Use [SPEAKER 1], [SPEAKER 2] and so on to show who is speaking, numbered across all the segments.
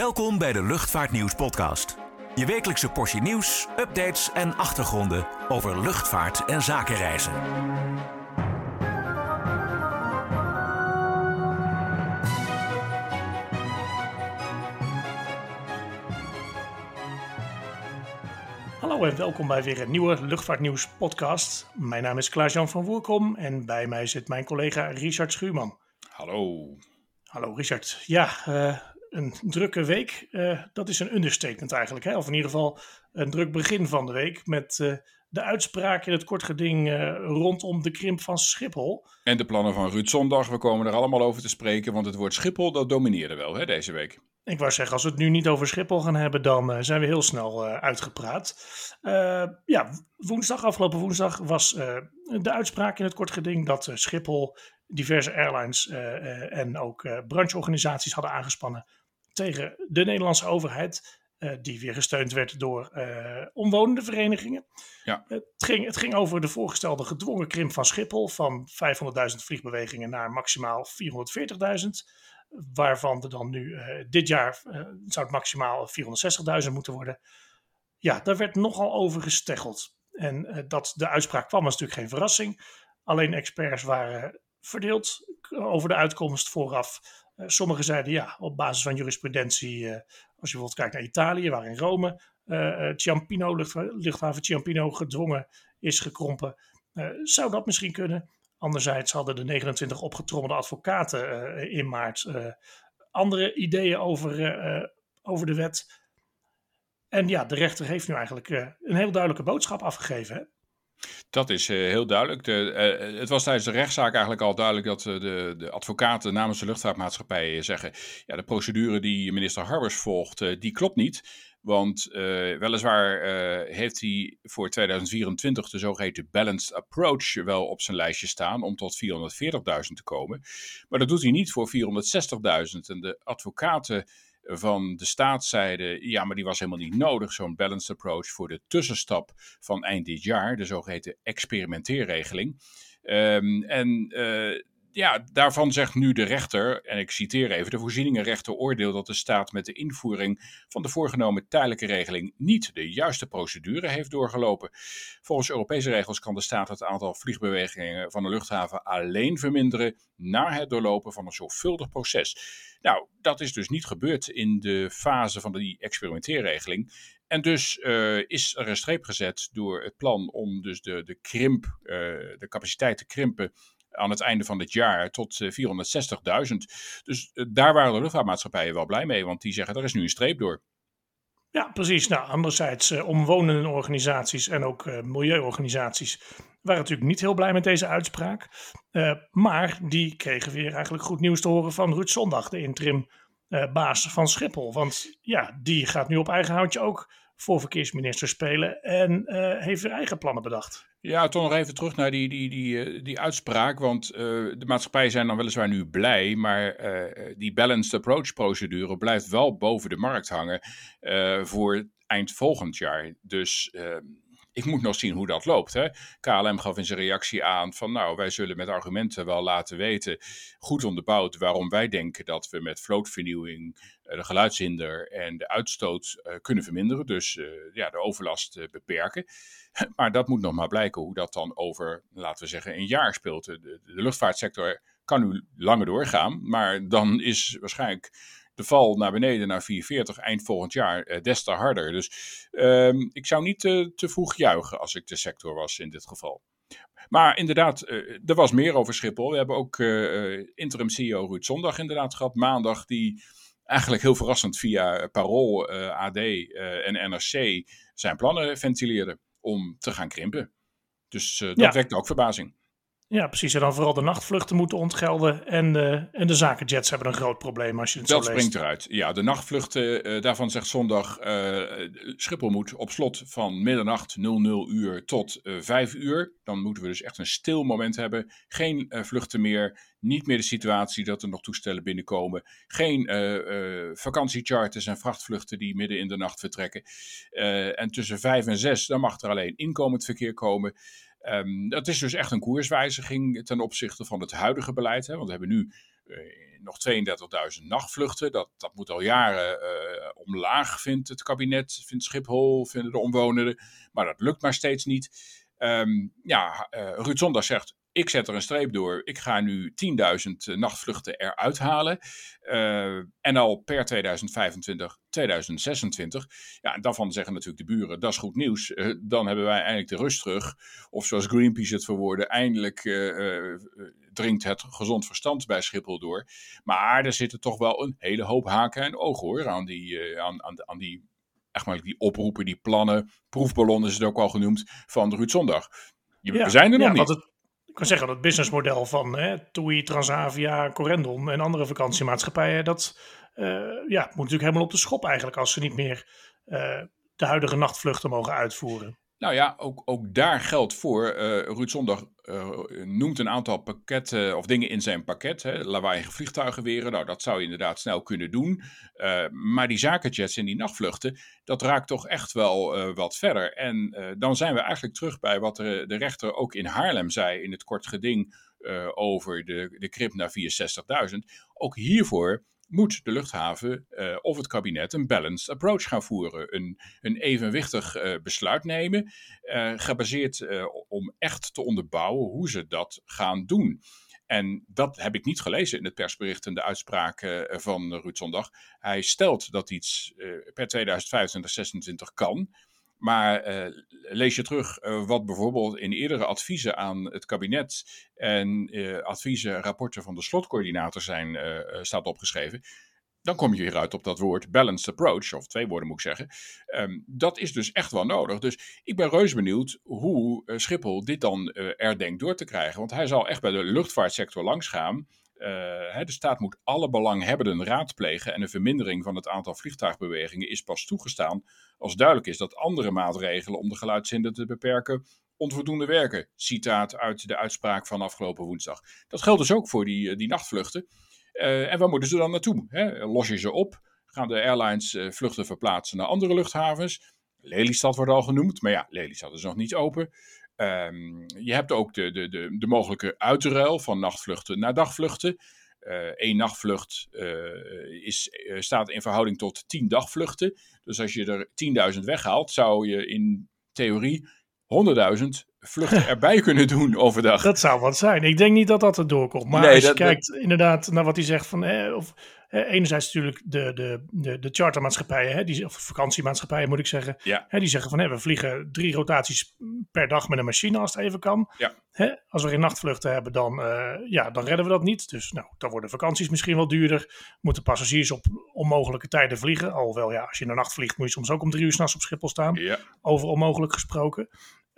[SPEAKER 1] Welkom bij de Luchtvaartnieuws podcast. Je wekelijkse portie nieuws, updates en achtergronden over luchtvaart en zakenreizen.
[SPEAKER 2] Hallo en welkom bij weer een nieuwe Luchtvaartnieuws podcast. Mijn naam is Klaas-Jan van Woerkom en bij mij zit mijn collega Richard Schuurman.
[SPEAKER 3] Hallo.
[SPEAKER 2] Hallo Richard. Ja, uh, een drukke week, uh, dat is een understatement eigenlijk. Hè? Of in ieder geval een druk begin van de week met uh, de uitspraak in het kort geding uh, rondom de krimp van Schiphol.
[SPEAKER 3] En de plannen van Ruud Zondag, we komen er allemaal over te spreken, want het woord Schiphol dat domineerde wel hè, deze week.
[SPEAKER 2] Ik wou zeggen, als we het nu niet over Schiphol gaan hebben, dan zijn we heel snel uitgepraat. ja, woensdag, afgelopen woensdag, was de uitspraak in het kort geding dat Schiphol diverse airlines en ook brancheorganisaties hadden aangespannen tegen de Nederlandse overheid. Die weer gesteund werd door omwonende verenigingen.
[SPEAKER 3] Ja.
[SPEAKER 2] het, ging, het ging over de voorgestelde gedwongen krimp van Schiphol van 500.000 vliegbewegingen naar maximaal 440.000. Waarvan er dan nu uh, dit jaar zou het maximaal 460.000 moeten worden. Ja, daar werd nogal over gesteggeld. En dat de uitspraak kwam was natuurlijk geen verrassing. Alleen experts waren verdeeld over de uitkomst vooraf. Sommigen zeiden ja, op basis van jurisprudentie, als je bijvoorbeeld kijkt naar Italië, waar in Rome Ciampino, luchthaven Ciampino gedwongen is gekrompen, zou dat misschien kunnen. Anderzijds hadden de 29 opgetrommelde advocaten in maart andere ideeën over, over de wet. En ja, de rechter heeft nu eigenlijk een heel duidelijke boodschap afgegeven.
[SPEAKER 3] Dat is heel duidelijk. De, het was tijdens de rechtszaak eigenlijk al duidelijk dat de, de, advocaten namens de luchtvaartmaatschappij zeggen: ja, de procedure die minister Harbers volgt, die klopt niet. Want weliswaar heeft hij voor 2024 de zogeheten balanced approach wel op zijn lijstje staan om tot 440.000 te komen. Maar dat doet hij niet voor 460.000. En de advocaten van de staat zeiden, ja, maar die was helemaal niet nodig, zo'n balanced approach voor de tussenstap van eind dit jaar, de zogeheten experimenteerregeling. Um, en uh, ja, daarvan zegt nu de rechter, en ik citeer even, de voorzieningenrechter oordeelt dat de staat met de invoering van de voorgenomen tijdelijke regeling niet de juiste procedure heeft doorgelopen. Volgens Europese regels kan de staat het aantal vliegbewegingen van de luchthaven alleen verminderen na het doorlopen van een zorgvuldig proces. Nou, dat is dus niet gebeurd in de fase van die experimenteerregeling. En dus uh, is er een streep gezet door het plan om dus de, de krimp, uh, de capaciteit te krimpen aan het einde van dit jaar tot 460.000. Dus uh, daar waren de luchtvaartmaatschappijen wel blij mee, want die zeggen er is nu een streep door.
[SPEAKER 2] Ja, precies. Nou, anderzijds, uh, omwonende organisaties en ook uh, milieuorganisaties waren natuurlijk niet heel blij met deze uitspraak. Maar die kregen weer eigenlijk goed nieuws te horen van Ruud Zondag, de interim baas van Schiphol. Want ja, die gaat nu op eigen houtje ook voor verkeersminister spelen en heeft weer eigen plannen bedacht.
[SPEAKER 3] Ja, toch nog even terug naar die, die, die, die uitspraak. Want uh, de maatschappijen zijn dan weliswaar nu blij. Maar uh, die balanced approach procedure blijft wel boven de markt hangen. Voor eind volgend jaar. Dus ik moet nog zien hoe dat loopt. Hè. KLM gaf in zijn reactie aan van nou, wij zullen met argumenten wel laten weten, goed onderbouwd, waarom wij denken dat we met vlootvernieuwing de geluidshinder en de uitstoot uh, kunnen verminderen. Dus uh, ja, de overlast beperken. Maar dat moet nog maar blijken hoe dat dan over, laten we zeggen, een jaar speelt. De, de luchtvaartsector kan nu langer doorgaan, maar dan is waarschijnlijk de val naar beneden naar 440 eind volgend jaar uh, des te harder. Dus uh, ik zou niet te, te vroeg juichen als ik de sector was in dit geval. Maar inderdaad, uh, er was meer over Schiphol. We hebben ook uh, interim CEO Ruud Zondag inderdaad gehad, maandag, die eigenlijk heel verrassend via Parool, AD en NRC zijn plannen ventileerde om te gaan krimpen. Dus dat ja. wekte ook verbazing.
[SPEAKER 2] Ja, precies. En dan vooral de nachtvluchten moeten ontgelden. En, uh, en de zakenjets hebben een groot probleem als je het
[SPEAKER 3] dat
[SPEAKER 2] zo
[SPEAKER 3] leest.
[SPEAKER 2] Dat
[SPEAKER 3] springt eruit. Ja, de nachtvluchten, uh, daarvan zegt zondag... Uh, Schiphol moet op slot van middernacht 00 uur tot 5 uur. Dan moeten we dus echt een stil moment hebben. Geen vluchten meer. Niet meer de situatie dat er nog toestellen binnenkomen. Geen vakantiecharters en vrachtvluchten die midden in de nacht vertrekken. en tussen 5 en 6, dan mag er alleen inkomend verkeer komen... Um, dat is dus echt een koerswijziging ten opzichte van het huidige beleid. Hè? Want we hebben nu uh, nog 32.000 nachtvluchten. Dat, dat moet al jaren uh, omlaag, vindt het kabinet, vindt Schiphol, vinden de omwonenden. Maar dat lukt maar steeds niet. Ehm, ja, uh, Ruud Zondag zegt, ik zet er een streep door. Ik ga nu 10.000 nachtvluchten eruit halen. Uh, en al per 2025, 2026. Ja, en daarvan zeggen natuurlijk de buren, dat is goed nieuws. Uh, dan hebben wij eindelijk de rust terug. Of zoals Greenpeace het verwoorden, eindelijk uh, dringt het gezond verstand bij Schiphol door. Maar er zitten toch wel een hele hoop haken en ogen hoor, aan die, aan, aan, aan die echt maar die oproepen, die plannen, proefballonnen is het ook al genoemd, van Ruud Zondag. Je, ja, we zijn er nog niet.
[SPEAKER 2] Het, kan zeggen dat het businessmodel van hè, TUI, Transavia, Corendon en andere vakantiemaatschappijen, dat uh, ja, moet natuurlijk helemaal op de schop eigenlijk als ze niet meer uh, de huidige nachtvluchten mogen uitvoeren.
[SPEAKER 3] Nou ja, ook, ook daar geldt voor. Uh, Ruud Zondag uh, noemt een aantal pakketten of dingen in zijn pakket. Lawaaiige vliegtuigen weren. Nou, dat zou je inderdaad snel kunnen doen. Uh, maar die zakenjets en die nachtvluchten, dat raakt toch echt wel wat verder. En dan zijn we eigenlijk terug bij wat de, de rechter ook in Haarlem zei in het kort geding over de, de krip naar 64.000. Ook hiervoor moet de luchthaven uh, of het kabinet een balanced approach gaan voeren. Een, een evenwichtig uh, besluit nemen, uh, gebaseerd om echt te onderbouwen hoe ze dat gaan doen. En dat heb ik niet gelezen in het persbericht en de uitspraken van Ruud Zondag. Hij stelt dat iets per 2025, 2026 kan. Maar uh, lees je terug uh, wat bijvoorbeeld in eerdere adviezen aan het kabinet en uh, adviezen, rapporten van de slotcoördinator zijn, staat opgeschreven. Dan kom je weer uit op dat woord balanced approach, of twee woorden moet ik zeggen. Um, dat is dus echt wel nodig. Dus ik ben reus benieuwd hoe Schiphol dit dan er denkt door te krijgen. Want hij zal echt bij de luchtvaartsector langsgaan. Uh, de staat moet alle belanghebbenden raadplegen en een vermindering van het aantal vliegtuigbewegingen is pas toegestaan als duidelijk is dat andere maatregelen om de geluidshinder te beperken onvoldoende werken. Citaat uit de uitspraak van afgelopen woensdag. Dat geldt dus ook voor die, eh, die nachtvluchten. Uh, en waar moeten ze dan naartoe? Hè? Los je ze op? Gaan de airlines vluchten verplaatsen naar andere luchthavens? Lelystad wordt al genoemd, maar ja, Lelystad is nog niet open. Um, je hebt ook de, de, de, de mogelijke uitruil van nachtvluchten naar dagvluchten. Eén uh, nachtvlucht uh, is, uh, staat in verhouding tot tien dagvluchten. Dus als je er 10.000 weghaalt, zou je in theorie 100.000 vluchten erbij kunnen doen overdag.
[SPEAKER 2] Dat zou wat zijn. Ik denk niet dat dat er doorkomt. Maar nee, als je dat, kijkt dat... inderdaad naar wat hij zegt van... Eh, of, eh, enerzijds natuurlijk de, de, de, de chartermaatschappijen, hè, die, of vakantiemaatschappijen moet ik zeggen.
[SPEAKER 3] Ja.
[SPEAKER 2] Hè, die zeggen van hè, we vliegen drie rotaties per dag met een machine als het even kan.
[SPEAKER 3] Ja.
[SPEAKER 2] Hè, als we geen nachtvluchten hebben, dan, uh, ja, dan redden we dat niet. Dus nou, dan worden vakanties misschien wel duurder. Moeten passagiers op onmogelijke tijden vliegen. Alhoewel, ja, als je in de nacht vliegt, moet je soms ook om drie uur s'nachts op Schiphol staan.
[SPEAKER 3] Ja.
[SPEAKER 2] Over onmogelijk gesproken.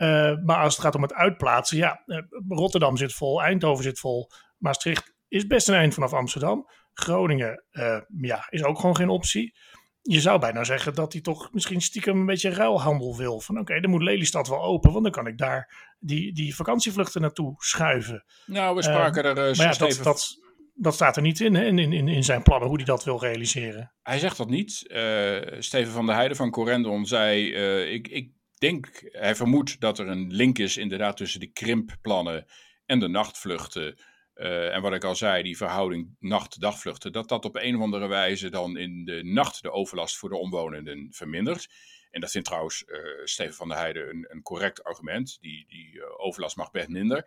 [SPEAKER 2] Uh, maar als het gaat om het uitplaatsen, ja, uh, Rotterdam zit vol, Eindhoven zit vol, Maastricht is best een eind vanaf Amsterdam. Groningen uh, ja, is ook gewoon geen optie. Je zou bijna zeggen dat hij toch misschien stiekem een beetje ruilhandel wil. Van oké, okay, dan moet Lelystad wel open, want dan kan ik daar die, die vakantievluchten naartoe schuiven.
[SPEAKER 3] Nou, we spraken er
[SPEAKER 2] uh, maar ja, dat, dat, dat staat er niet in, hè, in, in, in zijn plannen, hoe hij dat wil realiseren.
[SPEAKER 3] Hij zegt dat niet. Uh, Steven van der Heijden van Corendon zei, ik, ik denk, hij vermoedt dat er een link is inderdaad tussen de krimpplannen en de nachtvluchten. Uh, en wat ik al zei, die verhouding nacht-dagvluchten, dat dat op een of andere wijze dan in de nacht de overlast voor de omwonenden vermindert. En dat vindt trouwens uh, Steven van der Heijden een, een correct argument. Die, die uh, overlast mag best minder.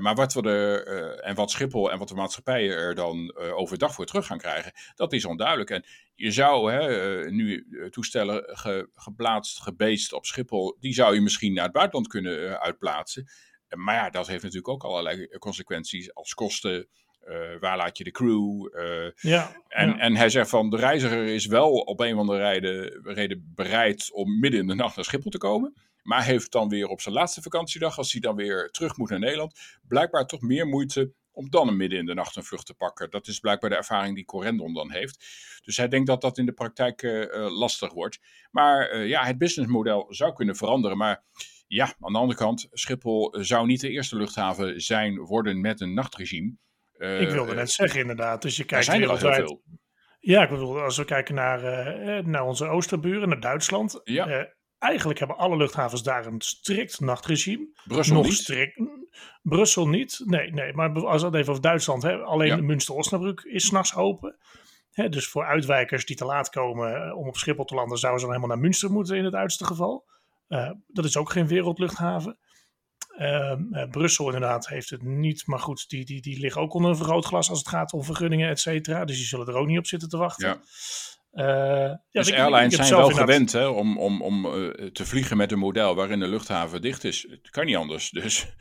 [SPEAKER 3] Maar wat we er, en wat Schiphol en wat de maatschappijen er dan overdag voor terug gaan krijgen, dat is onduidelijk. En je zou hè, nu toestellen ge, geplaatst, gebeest op Schiphol, die zou je misschien naar het buitenland kunnen uitplaatsen. Maar ja, dat heeft natuurlijk ook allerlei consequenties als kosten. Uh, waar laat je de crew? Uh,
[SPEAKER 2] ja,
[SPEAKER 3] en,
[SPEAKER 2] ja.
[SPEAKER 3] en hij zegt van de reiziger is wel op een of andere reden, reden bereid om midden in de nacht naar Schiphol te komen. Maar heeft dan weer op zijn laatste vakantiedag, als hij dan weer terug moet naar Nederland, blijkbaar toch meer moeite om dan een midden in de nacht een vlucht te pakken. Dat is blijkbaar de ervaring die Corendon dan heeft. Dus hij denkt dat dat in de praktijk uh, lastig wordt. Maar ja, het businessmodel zou kunnen veranderen. Maar ja, aan de andere kant, Schiphol zou niet de eerste luchthaven zijn worden met een nachtregime.
[SPEAKER 2] Ik wilde net zeggen, inderdaad. Dus je kijkt
[SPEAKER 3] zijn er al heel veel.
[SPEAKER 2] Ja, ik bedoel, als we kijken naar, uh, naar onze oosterburen, naar Duitsland.
[SPEAKER 3] Ja.
[SPEAKER 2] Eigenlijk hebben alle luchthavens daar een strikt nachtregime.
[SPEAKER 3] Brussel
[SPEAKER 2] Nog
[SPEAKER 3] niet?
[SPEAKER 2] strikt. Brussel niet. Nee, nee. Maar als we het even over Duitsland hebben, alleen
[SPEAKER 3] Ja.
[SPEAKER 2] Münster-Osnabrück is s'nachts open. Dus voor uitwijkers die te laat komen om op Schiphol te landen, zouden ze dan helemaal naar Münster moeten in het uiterste geval. dat is ook geen wereldluchthaven. Uh, Brussel inderdaad heeft het niet, maar goed, die, die, die liggen ook onder een vergrootglas als het gaat om vergunningen, et cetera. Dus die zullen er ook niet op zitten te wachten.
[SPEAKER 3] Ja. Uh, ja, dus ik, airlines zijn wel gewend hè, om, om, om uh, te vliegen met een model waarin de luchthaven dicht is. Het kan niet anders. Dus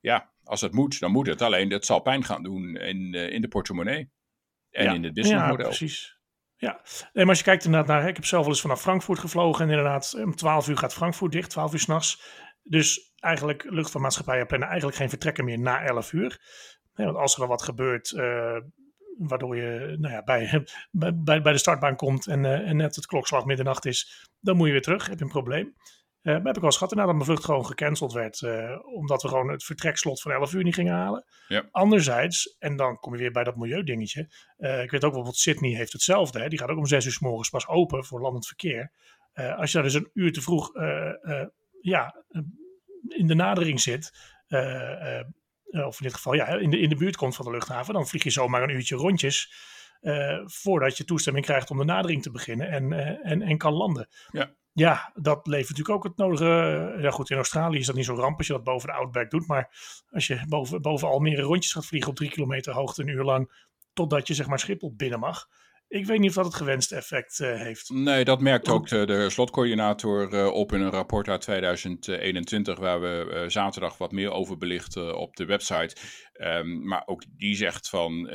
[SPEAKER 3] ja, als het moet, dan moet het. Alleen het zal pijn gaan doen in, uh, in de portemonnee en
[SPEAKER 2] ja,
[SPEAKER 3] in het businessmodel.
[SPEAKER 2] Ja, precies. Ja, nee, maar als je kijkt inderdaad naar, ik heb zelf wel eens vanaf Frankfurt gevlogen en inderdaad om 12 uur gaat Frankfurt dicht, 12 uur s'nachts. Dus eigenlijk luchtvaartmaatschappijen plannen eigenlijk geen vertrekken meer na 11 uur. want als er dan wat gebeurt, uh, waardoor je nou ja, bij, bij, bij de startbaan komt en, uh, en net het klokslag middernacht is, dan moet je weer terug. Heb je een probleem. Uh, maar heb ik wel eens gehad dat mijn vlucht gewoon gecanceld werd, omdat we gewoon het vertrekslot van 11 uur niet gingen halen.
[SPEAKER 3] Ja.
[SPEAKER 2] Anderzijds, en dan kom je weer bij dat milieudingetje. ik weet ook bijvoorbeeld, Sydney heeft hetzelfde. Hè? Die gaat ook om 6 uur s morgens pas open voor landend verkeer. als je daar dus een uur te vroeg ja, in de nadering zit, uh, uh, of in dit geval ja, in, de, in de buurt komt van de luchthaven, dan vlieg je zomaar een uurtje rondjes voordat je toestemming krijgt om de nadering te beginnen en, en, en kan landen.
[SPEAKER 3] Ja.
[SPEAKER 2] Ja, dat levert natuurlijk ook het nodige. Ja, goed, in Australië is dat niet zo ramp als je dat boven de Outback doet. Maar als je boven, boven Almere rondjes gaat vliegen op drie kilometer hoogte een uur lang, totdat je zeg maar Schiphol binnen mag ik weet niet of dat het gewenste effect uh, heeft.
[SPEAKER 3] Nee, dat merkt ook de, de slotcoördinator uh, op in een rapport uit 2021, waar we uh, zaterdag wat meer over belichten op de website. Um, maar ook die zegt van,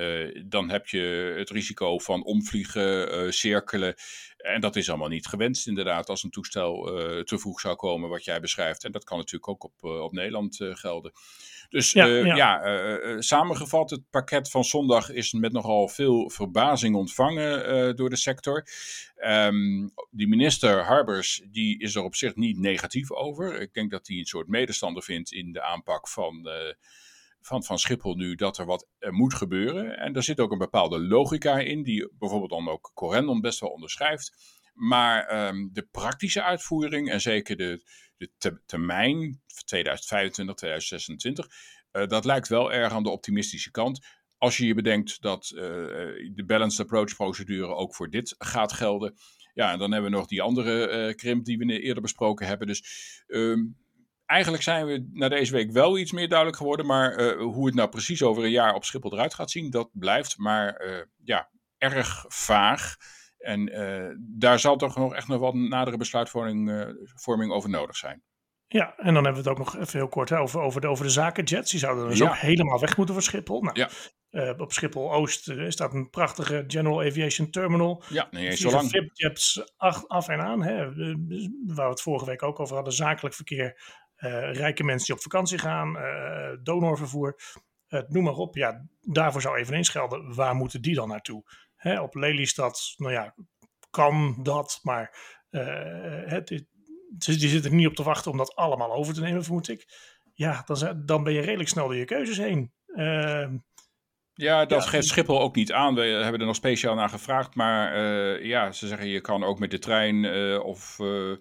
[SPEAKER 3] dan heb je het risico van omvliegen, cirkelen. En dat is allemaal niet gewenst inderdaad als een toestel te vroeg zou komen, wat jij beschrijft. En dat kan natuurlijk ook op, op Nederland gelden. Dus ja, ja. ja samengevat, het pakket van zondag is met nogal veel verbazing ontvangen door de sector. Um, die minister Harbers, die is er op zich niet negatief over. Ik denk dat hij een soort medestander vindt in de aanpak van van, van Schiphol nu dat er wat moet gebeuren. En daar zit ook een bepaalde logica in, die bijvoorbeeld dan ook Corendon best wel onderschrijft. Maar um, de praktische uitvoering en zeker de, de termijn 2025, 2026, uh, dat lijkt wel erg aan de optimistische kant. Als je je bedenkt dat uh, de balanced approach procedure ook voor dit gaat gelden. Ja, en dan hebben we nog die andere uh, krimp die we eerder besproken hebben. Dus um, eigenlijk zijn we na deze week wel iets meer duidelijk geworden. Maar hoe het nou precies over een jaar op Schiphol eruit gaat zien, dat blijft maar ja, erg vaag. En uh, daar zal toch nog echt nog wat nadere besluitvorming over nodig zijn.
[SPEAKER 2] Ja, en dan hebben we het ook nog even heel kort hè, over, over, de, over de zakenjets. Die zouden dus ja. ook helemaal weg moeten van Schiphol. Nou,
[SPEAKER 3] ja.
[SPEAKER 2] uh, op Schiphol Oost staat een prachtige General Aviation Terminal.
[SPEAKER 3] Ja, nee, zo lang.
[SPEAKER 2] VIP-jets af en aan. Hè, waar we het vorige week ook over hadden. Zakelijk verkeer, rijke mensen die op vakantie gaan, donorvervoer. noem maar op. Ja, daarvoor zou eveneens gelden. Waar moeten die dan naartoe? Hè, op Lelystad, nou ja, kan dat, maar het, die zitten er niet op te wachten om dat allemaal over te nemen, vermoed ik. Ja, dan, dan ben je redelijk snel door je keuzes heen. Uh,
[SPEAKER 3] ja, dat ja, geeft Schiphol ook niet aan. We hebben er nog speciaal naar gevraagd. Maar uh, ja, ze zeggen je kan ook met de trein uh, of uh,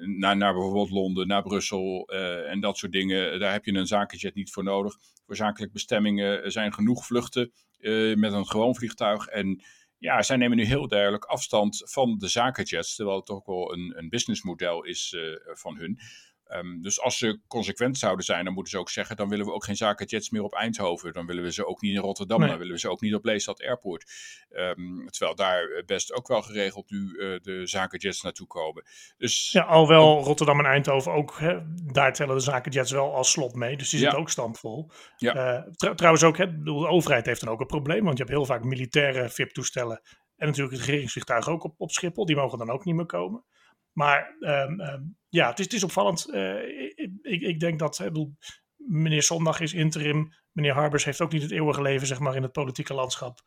[SPEAKER 3] naar, naar bijvoorbeeld Londen, naar Brussel en dat soort dingen. Daar heb je een zakenjet niet voor nodig. Voor zakelijke bestemmingen zijn genoeg vluchten. Uh, met een gewoon vliegtuig. En ja, zij nemen nu heel duidelijk afstand van de zakenjets, terwijl het toch wel een, een businessmodel is van hun. Um, dus als ze consequent zouden zijn, dan moeten ze ook zeggen: dan willen we ook geen zakenjets meer op Eindhoven. Dan willen we ze ook niet in Rotterdam. Nee. Dan willen we ze ook niet op Leestad Airport. Um, terwijl daar best ook wel geregeld nu uh, de zakenjets naartoe komen. Dus,
[SPEAKER 2] ja, alhoewel Rotterdam en Eindhoven ook, hè, daar tellen de zakenjets wel als slot mee. Dus die ja. zit ook stampvol.
[SPEAKER 3] Ja.
[SPEAKER 2] Uh, tr trouwens ook, hè, de overheid heeft dan ook een probleem. Want je hebt heel vaak militaire VIP-toestellen. En natuurlijk het regeringsvliegtuig ook op, op Schiphol. Die mogen dan ook niet meer komen. Maar um, um, ja, het is, het is opvallend. Uh, ik, ik, denk dat bedoel, meneer Zondag is interim. Meneer Harbers heeft ook niet het eeuwige leven zeg maar, in het politieke landschap.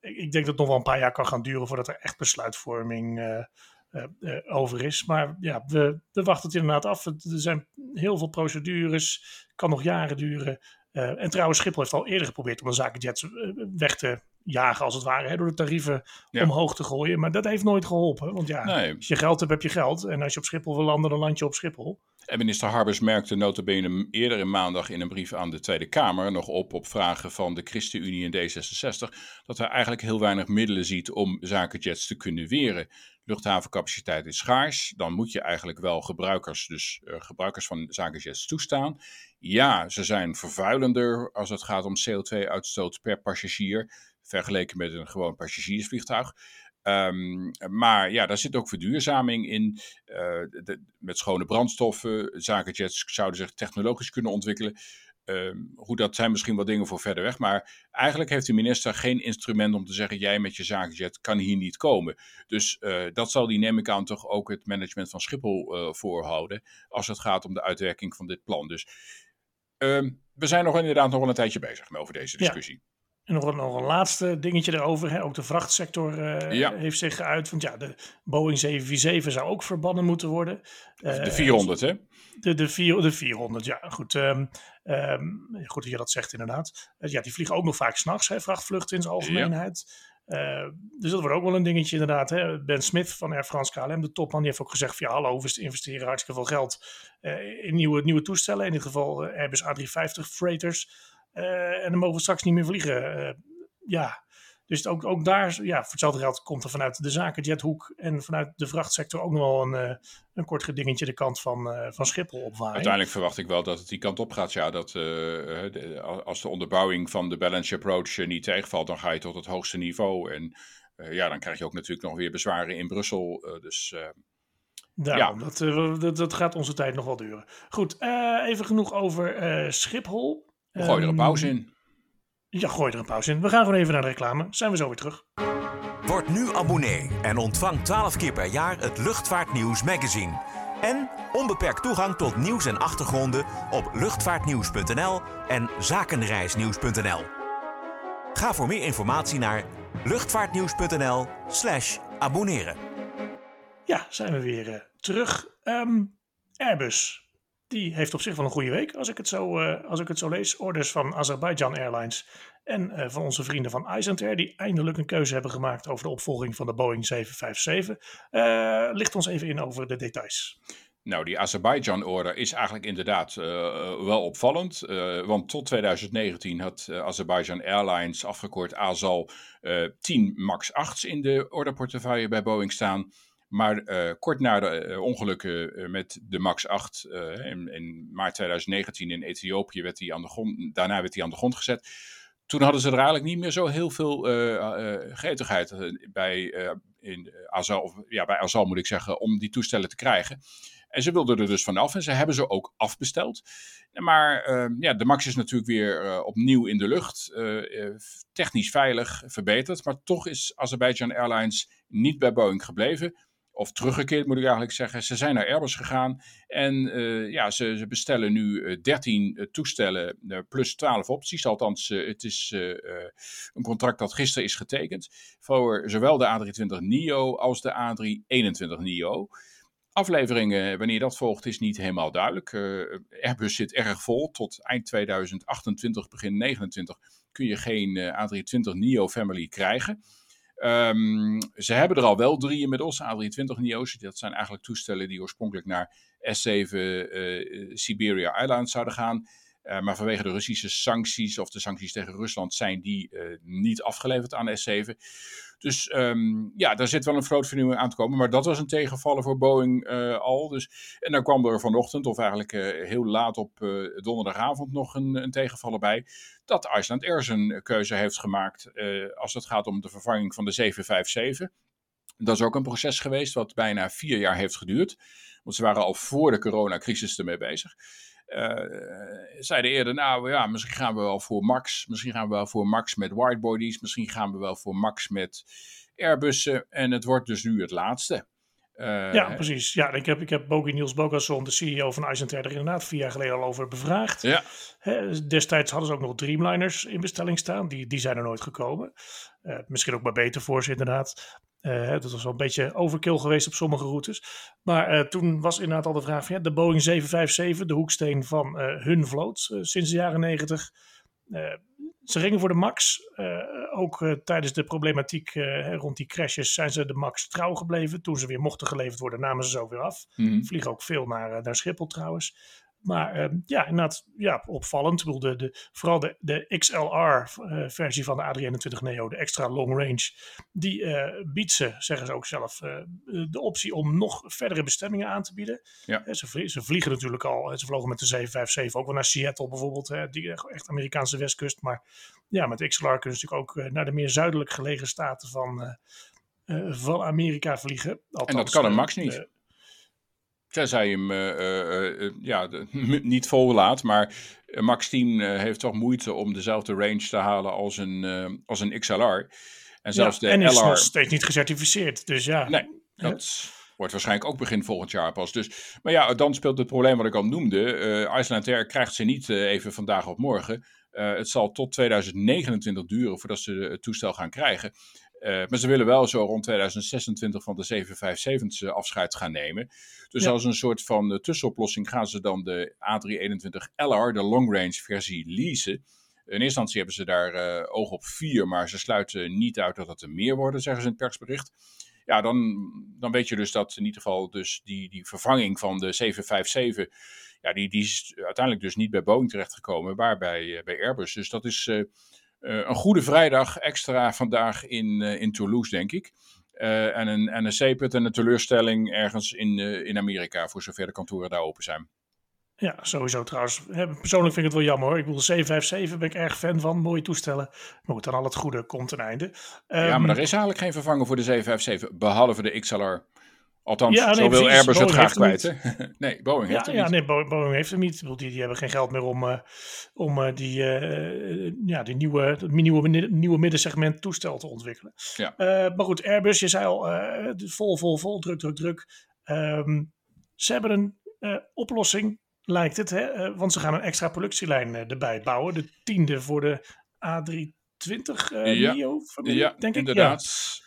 [SPEAKER 2] Ik, ik denk dat het nog wel een paar jaar kan gaan duren voordat er echt besluitvorming uh, uh, over is. Maar ja, we, we wachten het inderdaad af. Er zijn heel veel procedures. kan nog jaren duren. En trouwens, Schiphol heeft al eerder geprobeerd om de zakenjets weg te jagen, als het ware, hè, door de tarieven omhoog te gooien. Maar dat heeft nooit geholpen. Want ja, als je geld hebt, heb je geld. En als je op Schiphol wil landen, dan land je op Schiphol.
[SPEAKER 3] En minister Harbers merkte notabene eerder in maandag in een brief aan de Tweede Kamer nog op op vragen van de ChristenUnie en D66 dat hij eigenlijk heel weinig middelen ziet om zakenjets te kunnen weren. Luchthavencapaciteit is schaars, dan moet je eigenlijk wel gebruikers, dus uh, gebruikers van zakenjets toestaan. Ja, ze zijn vervuilender als het gaat om CO2-uitstoot per passagier, vergeleken met een gewoon passagiersvliegtuig. Um, maar ja, daar zit ook verduurzaming in. De, met schone brandstoffen. Zakenjets zouden zich technologisch kunnen ontwikkelen. Um, hoe dat zijn misschien wel dingen voor verder weg. Maar eigenlijk heeft de minister geen instrument om te zeggen: jij met je zakenjet kan hier niet komen. Dus uh, dat zal die, neem ik aan, toch ook het management van Schiphol uh, voorhouden. Als het gaat om de uitwerking van dit plan. Dus um, we zijn nog inderdaad nog wel een tijdje bezig over deze discussie.
[SPEAKER 2] Ja. En nog een, nog een laatste dingetje erover. Hè. Ook de vrachtsector uh, heeft zich geuit. Want ja, de Boeing 747 zou ook verbannen moeten worden.
[SPEAKER 3] Uh, de 400, hè?
[SPEAKER 2] De, de, vier, de 400, ja. Goed, um, um, goed dat je dat zegt, inderdaad. Uh, ja, die vliegen ook nog vaak s'nachts, vrachtvluchten in zijn algemeenheid. Ja. dus dat wordt ook wel een dingetje, inderdaad. Hè. Ben Smith van Air France KLM, de topman, die heeft ook gezegd: van, ja, hallo, we investeren hartstikke veel geld in nieuwe, nieuwe toestellen. In dit geval Airbus A350 freighters. Uh, en dan mogen we straks niet meer vliegen. Uh, ja, dus ook, ook daar, ja, voor hetzelfde geld komt er vanuit de zakenjethoek en vanuit de vrachtsector ook nog wel een, uh, een kort gedingetje de kant van, van Schiphol opvaren.
[SPEAKER 3] Uiteindelijk verwacht ik wel dat het die kant op gaat. Ja, dat de, als de onderbouwing van de balance approach niet tegenvalt, dan ga je tot het hoogste niveau. En ja, dan krijg je ook natuurlijk nog weer bezwaren in Brussel. dus
[SPEAKER 2] Daarom, ja. dat, dat, dat, gaat onze tijd nog wel duren. Goed, even genoeg over Schiphol.
[SPEAKER 3] Gooi er een pauze in.
[SPEAKER 2] Ja, gooi er een pauze in. We gaan gewoon even naar de reclame. Zijn we zo weer terug.
[SPEAKER 1] Word nu abonnee en ontvang 12 keer per jaar het Luchtvaartnieuws magazine. En onbeperkt toegang tot nieuws en achtergronden op luchtvaartnieuws.nl en zakenreisnieuws.nl. Ga voor meer informatie naar luchtvaartnieuws.nl/slash abonneren.
[SPEAKER 2] Ja, zijn we weer uh, terug. Um, Airbus die heeft op zich wel een goede week, als ik het zo, uh, als ik het zo lees. Orders van Azerbaijan Airlines en uh, van onze vrienden van Icelandair, die eindelijk een keuze hebben gemaakt over de opvolging van de Boeing 757. Uh, eh, licht ons even in over de details.
[SPEAKER 3] Nou, die Azerbaijan-order is eigenlijk inderdaad wel opvallend. Want tot 2019 had uh, Azerbaijan Airlines, afgekort AZAL, 10 MAX 8's in de orderportefeuille bij Boeing staan. Maar uh, kort na de uh, ongelukken uh, met de MAX 8 in, in, maart 2019 in Ethiopië werd hij aan de grond, daarna werd hij aan de grond gezet. Toen hadden ze er eigenlijk niet meer zo heel veel gretigheid bij, in Azal, of, ja, bij Azal moet ik zeggen, om die toestellen te krijgen. En ze wilden er dus vanaf en ze hebben ze ook afbesteld. Maar ja, de MAX is natuurlijk weer opnieuw in de lucht. technisch veilig, verbeterd. Maar toch is Azerbaijan Airlines niet bij Boeing gebleven of teruggekeerd moet ik eigenlijk zeggen. Ze zijn naar Airbus gegaan en uh, ja, ze, ze, bestellen nu uh, 13 uh, toestellen uh, plus 12 opties. Althans, het is een contract dat gisteren is getekend voor zowel de A320 NEO als de A321 NEO. Afleveringen, wanneer dat volgt, is niet helemaal duidelijk. Airbus zit erg vol. Tot eind 2028, begin 2029 kun je geen A320 NEO Family krijgen. Um, ze hebben er al wel drie inmiddels, A320 NEO's. Dat zijn eigenlijk toestellen die oorspronkelijk naar S7 uh, Siberia Airlines zouden gaan. Uh, maar vanwege de Russische sancties of de sancties tegen Rusland zijn die uh, niet afgeleverd aan S7. Dus um, ja, daar zit wel een vlootvernieuwing aan te komen. Maar dat was een tegenvaller voor Boeing uh, al. Dus, en dan kwam er vanochtend, of eigenlijk heel laat op donderdagavond, nog een, een tegenvaller bij. Dat Iceland Air zijn keuze heeft gemaakt als het gaat om de vervanging van de 757. Dat is ook een proces geweest wat bijna vier jaar heeft geduurd. Want ze waren al voor de coronacrisis ermee bezig. Uh, zeiden eerder, nou ja, misschien gaan we wel voor Max. Misschien gaan we wel voor Max met widebodies. Misschien gaan we wel voor Max met Airbussen. En het wordt dus nu het laatste.
[SPEAKER 2] Uh, ja, precies. Ja, ik heb, ik heb Bogi Niels Bogason, de CEO van Icelandair, er inderdaad vier jaar geleden al over bevraagd. Ja. He, destijds hadden ze ook nog Dreamliners in bestelling staan. Die, die zijn er nooit gekomen. Uh, misschien ook maar beter voor ze inderdaad. Dat was wel een beetje overkill geweest op sommige routes. Maar toen was inderdaad al de vraag van ja, de Boeing 757, de hoeksteen van hun vloot sinds de jaren 90 ze gingen voor de Max. Ook tijdens de problematiek rond die crashes zijn ze de Max trouw gebleven. Toen ze weer mochten geleverd worden, namen ze ook weer af. Mm. Vliegen ook veel naar, naar Schiphol trouwens. Maar uh, ja, inderdaad, ja, opvallend. Ik bedoel, de, de, vooral de, de XLR-versie uh, van de A321 Neo, de extra long range, die uh, biedt ze, zeggen ze ook zelf, eh, de optie om nog verdere bestemmingen aan te bieden. Ja. Ze, vliegen, ze, vliegen natuurlijk al, ze vlogen met de 757 ook wel naar Seattle bijvoorbeeld, hè, die echt Amerikaanse westkust. Maar ja, met XLR kunnen ze natuurlijk ook naar de meer zuidelijk gelegen staten van, van Amerika vliegen.
[SPEAKER 3] Althans, en dat kan een Max niet. Tenzij je hem uh, uh, ja, niet vol laat. Maar Max 10 heeft toch moeite om dezelfde range te halen als een, als een XLR.
[SPEAKER 2] En zelfs ja, de en is LR... nog steeds niet gecertificeerd. Dus ja.
[SPEAKER 3] Nee, dat wordt waarschijnlijk ook begin volgend jaar pas. Dus, maar ja, dan speelt het probleem wat ik al noemde. Uh, Iceland Air krijgt ze niet even vandaag op morgen. het zal tot 2029 duren voordat ze het toestel gaan krijgen. Uh, maar ze willen wel zo rond 2026 van de 757 afscheid gaan nemen. Dus als een soort van uh, tussenoplossing gaan ze dan de A321LR, de long range versie, leasen. In eerste instantie hebben ze daar uh, oog op vier, maar ze sluiten niet uit dat het er meer worden, zeggen ze in het persbericht. Ja, dan, dan weet je dus dat in ieder geval dus die, die vervanging van de 757, ja, die, die is uiteindelijk dus niet bij Boeing terechtgekomen, maar bij, bij Airbus. Dus dat is eh, een goede vrijdag extra vandaag in, eh, in Toulouse, denk ik. Uh, en een, en een en een teleurstelling ergens in, in Amerika, voor zover de kantoren daar open zijn.
[SPEAKER 2] Ja, sowieso trouwens. Persoonlijk vind ik het wel jammer hoor. Ik bedoel, 757 ben ik erg fan van. Mooie toestellen. Maar goed, dan al het goede komt ten einde.
[SPEAKER 3] Um, ja, maar er is eigenlijk geen vervanger voor de 757, behalve de XLR. Althans, ja, nee, zo wil Airbus het graag kwijt. nee, Boeing heeft ja, hem
[SPEAKER 2] ja, niet. Nee, Boeing heeft hem niet. Die, die hebben geen geld meer om, uh, om uh, die, uh, ja, die nieuwe, nieuwe, nieuwe middensegment toestel te ontwikkelen. Ja. maar goed, Airbus, je zei al, vol, vol, vol, druk, druk, druk. Um, ze hebben een oplossing, lijkt het. Hè? want ze gaan een extra productielijn erbij bouwen. De tiende voor de A320 ja. NIO,
[SPEAKER 3] ja, denk ik. Inderdaad. Dat, eh,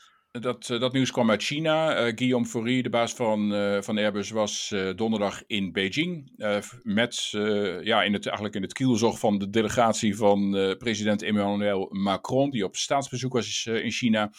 [SPEAKER 3] dat nieuws kwam uit China. Uh, Guillaume Faury, de baas van, uh, van Airbus, was donderdag in Beijing. met ja, in het, eigenlijk in het kielzog van de delegatie van president Emmanuel Macron, die op staatsbezoek was in China.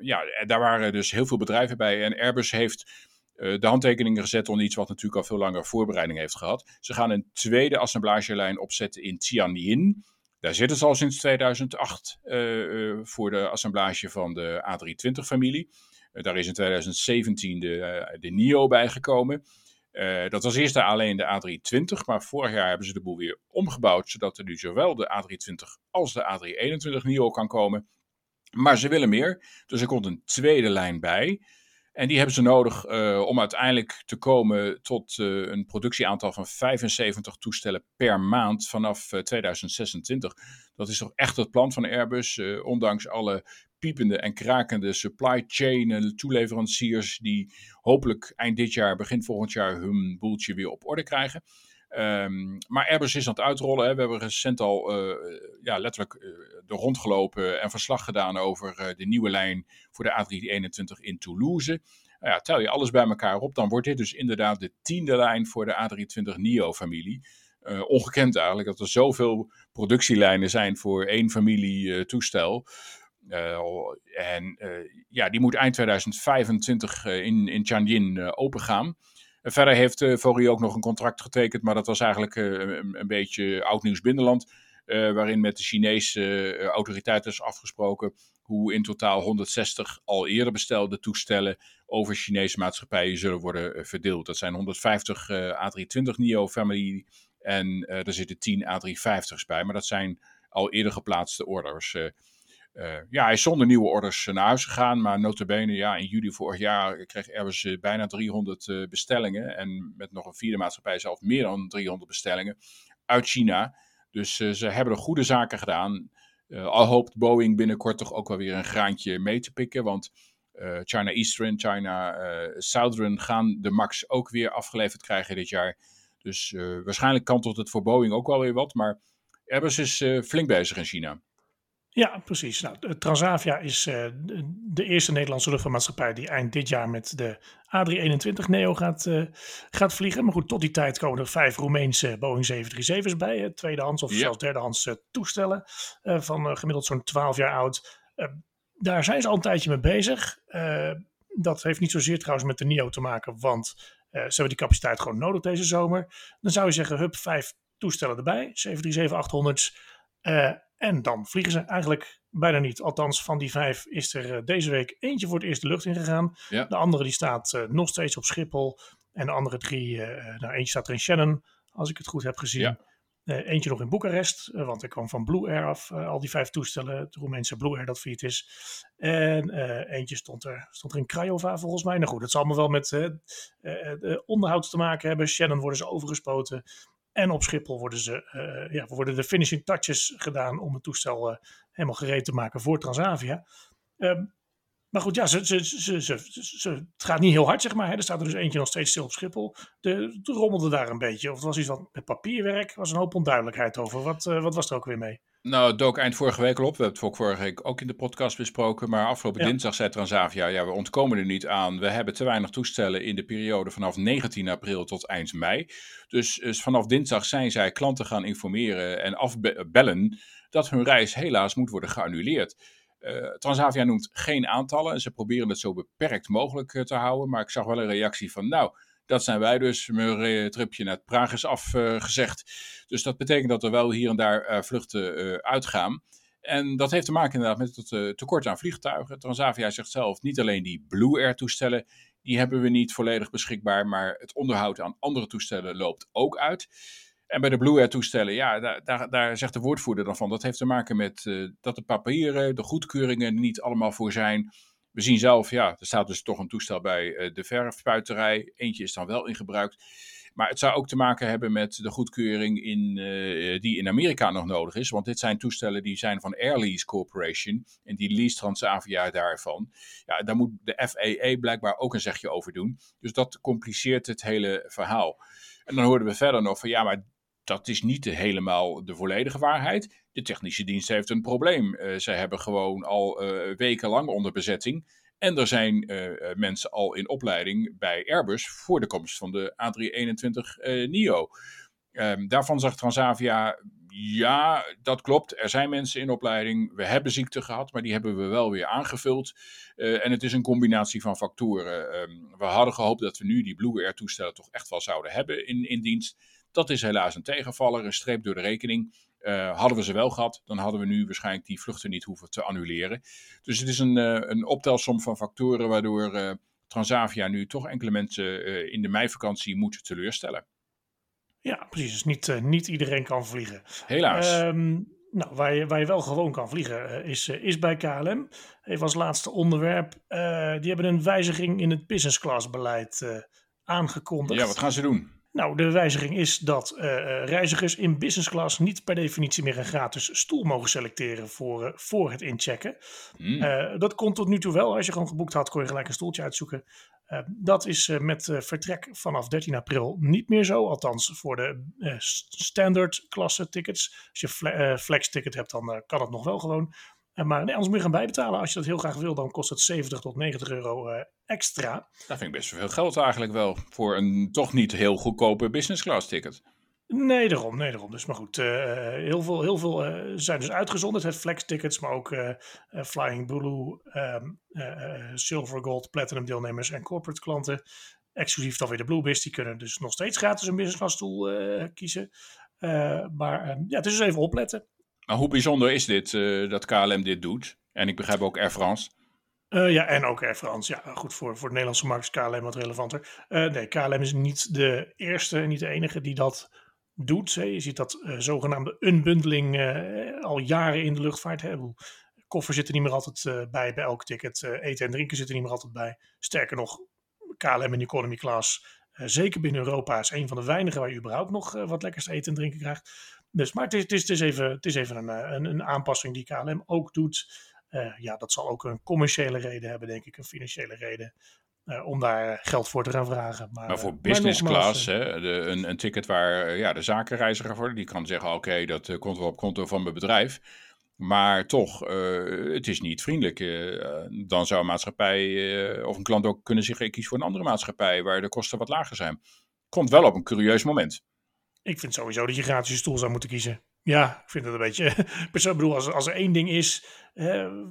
[SPEAKER 3] ja, daar waren dus heel veel bedrijven bij. En Airbus heeft de handtekeningen gezet onder iets wat natuurlijk al veel langer voorbereiding heeft gehad. Ze gaan een tweede assemblagelijn opzetten in Tianjin. Daar zitten ze al sinds 2008 uh, uh, voor de assemblage van de A320-familie. Uh, daar is in 2017 de, de NIO bijgekomen. dat was eerst alleen de A320, maar vorig jaar hebben ze de boel weer omgebouwd, zodat er nu zowel de A320 als de A321 NIO kan komen. Maar ze willen meer, dus er komt een tweede lijn bij. En die hebben ze nodig uh, om uiteindelijk te komen tot uh, een productieaantal van 75 toestellen per maand vanaf uh, 2026. Dat is toch echt het plan van Airbus, ondanks alle piepende en krakende supply chain toeleveranciers die hopelijk eind dit jaar, begin volgend jaar hun boeltje weer op orde krijgen. Um, maar Airbus is aan het uitrollen. Hè. We hebben recent al uh, ja, letterlijk uh, er rondgelopen en verslag gedaan over uh, de nieuwe lijn voor de A321 in Toulouse. Nou ja, tel je alles bij elkaar op, dan wordt dit dus inderdaad de tiende lijn voor de A320 NIO-familie. ongekend eigenlijk dat er zoveel productielijnen zijn voor één familie toestel. en ja, die moet eind 2025 in, in Tianjin opengaan. Verder heeft uh, ook nog een contract getekend, maar dat was eigenlijk uh, een, een, beetje oud nieuws binnenland. Uh, waarin met de Chinese autoriteiten is afgesproken hoe in totaal 160 al eerder bestelde toestellen over Chinese maatschappijen zullen worden verdeeld. Dat zijn 150 A320 NIO family en er zitten 10 A350's bij, maar dat zijn al eerder geplaatste orders. Uh, ja, hij is zonder nieuwe orders naar huis gegaan, maar notabene, ja, in juli vorig jaar kreeg Airbus uh, bijna 300 uh, bestellingen en met nog een vierde maatschappij zelf meer dan 300 bestellingen uit China. Dus ze hebben er goede zaken gedaan. al hoopt Boeing binnenkort toch ook wel weer een graantje mee te pikken, want China Eastern, China Southern gaan de MAX ook weer afgeleverd krijgen dit jaar. Dus waarschijnlijk kantelt het voor Boeing ook wel weer wat, maar Airbus is flink bezig in China.
[SPEAKER 2] Ja, precies. Nou, Transavia is uh, de eerste Nederlandse luchtvaartmaatschappij die eind dit jaar met de A321 Neo gaat, uh, gaat vliegen. Maar goed, tot die tijd komen er vijf Roemeense Boeing 737's bij. Uh, tweedehands of zelfs derdehands toestellen van gemiddeld zo'n 12 jaar oud. daar zijn ze al een tijdje mee bezig. dat heeft niet zozeer trouwens met de Neo te maken, want ze hebben die capaciteit gewoon nodig deze zomer. Dan zou je zeggen, hup, vijf toestellen erbij, 737-800's. En dan vliegen ze eigenlijk bijna niet. Althans, van die vijf is er uh, deze week eentje voor het eerst de lucht ingegaan. Ja. De andere die staat uh, nog steeds op Schiphol. En de andere drie, uh, nou eentje staat er in Shannon, als ik het goed heb gezien. Ja. eentje nog in Boekarest, want ik kwam van Blue Air af. al die vijf toestellen, het Roemeense Blue Air dat failliet is. En eentje stond er, stond er in Craiova volgens mij. Nou goed, het zal allemaal wel met onderhoud te maken hebben. Shannon worden ze overgespoten. En op Schiphol worden, ze, uh, ja, worden de finishing touches gedaan om het toestel uh, helemaal gereed te maken voor Transavia. Um, maar goed, ja, ze, ze, ze, ze, het gaat niet heel hard, zeg maar. Hè. Er staat er dus eentje nog steeds stil op Schiphol. De, de rommelde daar een beetje. Of het was iets wat met papierwerk. was een hoop onduidelijkheid over. Wat, uh, wat was er ook weer mee?
[SPEAKER 3] Nou, het dook eind vorige week al op. We hebben het ook vorige week ook in de podcast besproken. Maar afgelopen dinsdag zei Transavia, ja, we ontkomen er niet aan. We hebben te weinig toestellen in de periode vanaf 19 april tot eind mei. Dus, dus vanaf dinsdag zijn zij klanten gaan informeren en afbellen dat hun reis helaas moet worden geannuleerd. Uh, Transavia noemt geen aantallen. Ze proberen het zo beperkt mogelijk uh, te houden. Maar ik zag wel een reactie van, nou, dat zijn wij dus. Mijn tripje naar Praag is afgezegd. dus dat betekent dat er wel hier en daar uh, vluchten uh, uitgaan. En dat heeft te maken inderdaad met het tekort aan vliegtuigen. Transavia zegt zelf, niet alleen die Blue Air toestellen, die hebben we niet volledig beschikbaar, maar het onderhoud aan andere toestellen loopt ook uit. En bij de Blue Air toestellen, ja, daar, daar zegt de woordvoerder dan van, dat heeft te maken met dat de papieren, de goedkeuringen niet allemaal voor zijn. We zien zelf, ja, er staat dus toch een toestel bij uh, de verfpuiterij. Eentje is dan wel in gebruik. Maar het zou ook te maken hebben met de goedkeuring in, uh, die in Amerika nog nodig is. Want dit zijn toestellen die zijn van Airlease Corporation. En die lease Transavia daarvan. Ja, daar moet de FAA blijkbaar ook een zegje over doen. Dus dat compliceert het hele verhaal. En dan hoorden we verder nog van ja, maar dat is niet helemaal de volledige waarheid. De technische dienst heeft een probleem. Uh, zij hebben gewoon al uh, wekenlang onder bezetting. En er zijn uh, mensen al in opleiding bij Airbus voor de komst van de A321 NEO. Um, daarvan zegt Transavia, ja, dat klopt. Er zijn mensen in opleiding. We hebben ziekte gehad, maar die hebben we wel weer aangevuld. en het is een combinatie van factoren. Um, we hadden gehoopt dat we nu die Blue Air toestellen toch echt wel zouden hebben in, in dienst. Dat is helaas een tegenvaller, een streep door de rekening. Uh, hadden we ze wel gehad, dan hadden we nu waarschijnlijk die vluchten niet hoeven te annuleren. Dus het is een, uh, een optelsom van factoren waardoor uh, Transavia nu toch enkele mensen in de meivakantie moet teleurstellen.
[SPEAKER 2] Ja, precies. Dus niet, niet iedereen kan vliegen.
[SPEAKER 3] Helaas.
[SPEAKER 2] Um, nou, waar je, waar je wel gewoon kan vliegen is, is bij KLM. Even als laatste onderwerp. die hebben een wijziging in het business class beleid aangekondigd.
[SPEAKER 3] Ja, wat gaan ze doen?
[SPEAKER 2] Nou, de wijziging is dat uh, reizigers in business class niet per definitie meer een gratis stoel mogen selecteren voor, uh, voor het inchecken. Mm. Uh, dat kon tot nu toe wel. Als je gewoon geboekt had, kon je gelijk een stoeltje uitzoeken. dat is met vertrek vanaf 13 april niet meer zo. Althans, voor de standard klasse tickets. Als je fle flex ticket hebt, dan kan het nog wel gewoon. Maar nee, anders moet je gaan bijbetalen. Als je dat heel graag wil, dan kost het 70 tot 90 euro uh, extra.
[SPEAKER 3] Dat vind ik best veel geld eigenlijk wel. Voor een toch niet heel goedkope business class ticket.
[SPEAKER 2] Nee, daarom. Nee, daarom. Dus maar goed, uh, heel veel, heel veel uh, zijn dus uitgezonderd. Het flex tickets, maar ook Flying Blue, um, Silver, Gold, Platinum deelnemers en corporate klanten. Exclusief dan weer de Bluebis, die kunnen dus nog steeds gratis een business class stoel kiezen. maar ehm, ja, het is dus even opletten.
[SPEAKER 3] Maar hoe bijzonder is dit, uh, dat KLM dit doet? En ik begrijp ook Air France.
[SPEAKER 2] Uh, ja, en ook Air France. Ja, goed, voor, voor de Nederlandse markt is KLM wat relevanter. Uh, nee, KLM is niet de eerste niet de enige die dat doet. Hè. Je ziet dat zogenaamde unbundling al jaren in de luchtvaart. Hè. Koffers zitten niet meer altijd bij bij elk ticket. eten en drinken zitten niet meer altijd bij. Sterker nog, KLM in economy class, zeker binnen Europa, is een van de weinigen waar je überhaupt nog wat lekkers eten en drinken krijgt. Dus, maar het is, het is, het is even, het is even een, eh, een, een aanpassing die KLM ook doet. Uh, ja, dat zal ook een commerciële reden hebben, denk ik, een financiële reden. Uh, om daar geld voor te gaan vragen. Maar,
[SPEAKER 3] maar voor business class, hè, de, een, een, ticket waar ja, de zakenreiziger voor, die kan zeggen: Oké, okay, dat komt wel op konto van mijn bedrijf. Maar toch, uh, het is niet vriendelijk. Dan zou een maatschappij of een klant ook kunnen zeggen: ik kies voor een andere maatschappij waar de kosten wat lager zijn. Komt wel op een curieus moment.
[SPEAKER 2] Ik vind sowieso dat je gratis je stoel zou moeten kiezen. Ja, ik vind het een beetje. Ik bedoel, als, als er één ding is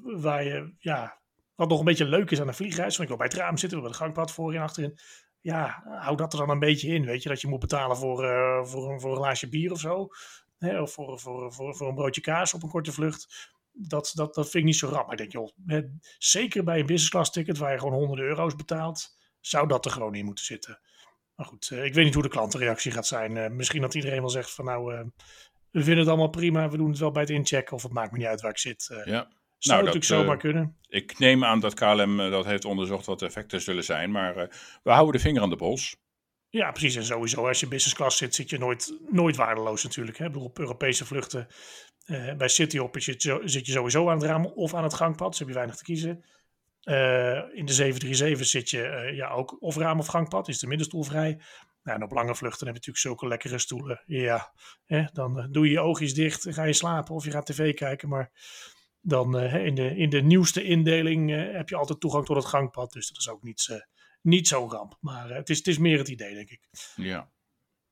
[SPEAKER 2] waar je, ja, wat nog een beetje leuk is aan een vliegreis. Want ik wil bij het raam zitten, hebben het gangpad voorin en achterin. Ja, hou dat er dan een beetje in. Weet je, dat je moet betalen voor, voor, een, voor een glaasje bier of zo hè, of voor, voor, voor, voor een broodje kaas op een korte vlucht. Dat, dat, dat vind ik niet zo rap. Maar ik denk, joh, zeker bij een business class ticket waar je gewoon honderden euro's betaalt, zou dat er gewoon in moeten zitten. Maar goed, eh, ik weet niet hoe de klantenreactie gaat zijn. Uh, misschien dat iedereen wel zegt van nou, uh, we vinden het allemaal prima, we doen het wel bij het inchecken of het maakt me niet uit waar ik zit. ja. Zou nou, natuurlijk zomaar kunnen.
[SPEAKER 3] Ik neem aan dat KLM dat heeft onderzocht wat de effecten zullen zijn, maar we houden de vinger aan de pols.
[SPEAKER 2] Ja, precies. En sowieso, als je business class zit, zit je nooit, nooit waardeloos natuurlijk. Hè? Ik bedoel, op Europese vluchten bij Cityhop zit je, zit je sowieso aan het raam of aan het gangpad. Dus heb je weinig te kiezen. Uh, in de 737 zit je uh, ja, ook of raam of gangpad. Is de middenstoel vrij. Nou, en op lange vluchten heb je natuurlijk zulke lekkere stoelen. Ja, hè? dan doe je je oogjes dicht en ga je slapen of je gaat tv kijken. Maar dan in, de, in de nieuwste indeling heb je altijd toegang tot het gangpad. Dus dat is ook niets niet zo'n ramp. Maar het, is, het is meer het idee, denk ik.
[SPEAKER 3] Ja.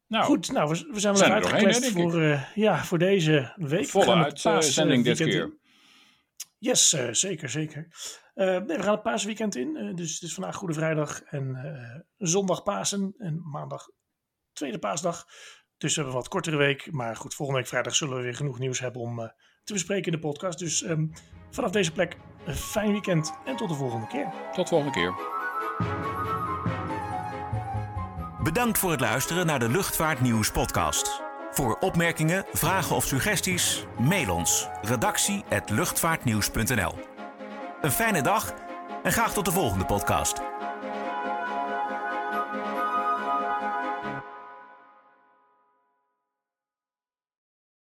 [SPEAKER 2] Nou, Goed, nou, we, we zijn wel uitgekletst voor, uh, ja, voor deze week.
[SPEAKER 3] Volle uitzending dit keer.
[SPEAKER 2] Yes, uh, zeker, zeker. Nee, we gaan het paasweekend in. dus het is vandaag Goede Vrijdag en zondag Pasen en maandag tweede paasdag. Dus we hebben een wat kortere week. Maar goed, volgende week vrijdag zullen we weer genoeg nieuws hebben om te bespreken in de podcast. Dus um, vanaf deze plek een fijn weekend en tot de volgende keer.
[SPEAKER 3] Tot de volgende keer.
[SPEAKER 1] Bedankt voor het luisteren naar de Luchtvaartnieuws podcast. Voor opmerkingen, vragen of suggesties, mail ons redactie@luchtvaartnieuws.nl. Een fijne dag en graag tot de volgende podcast.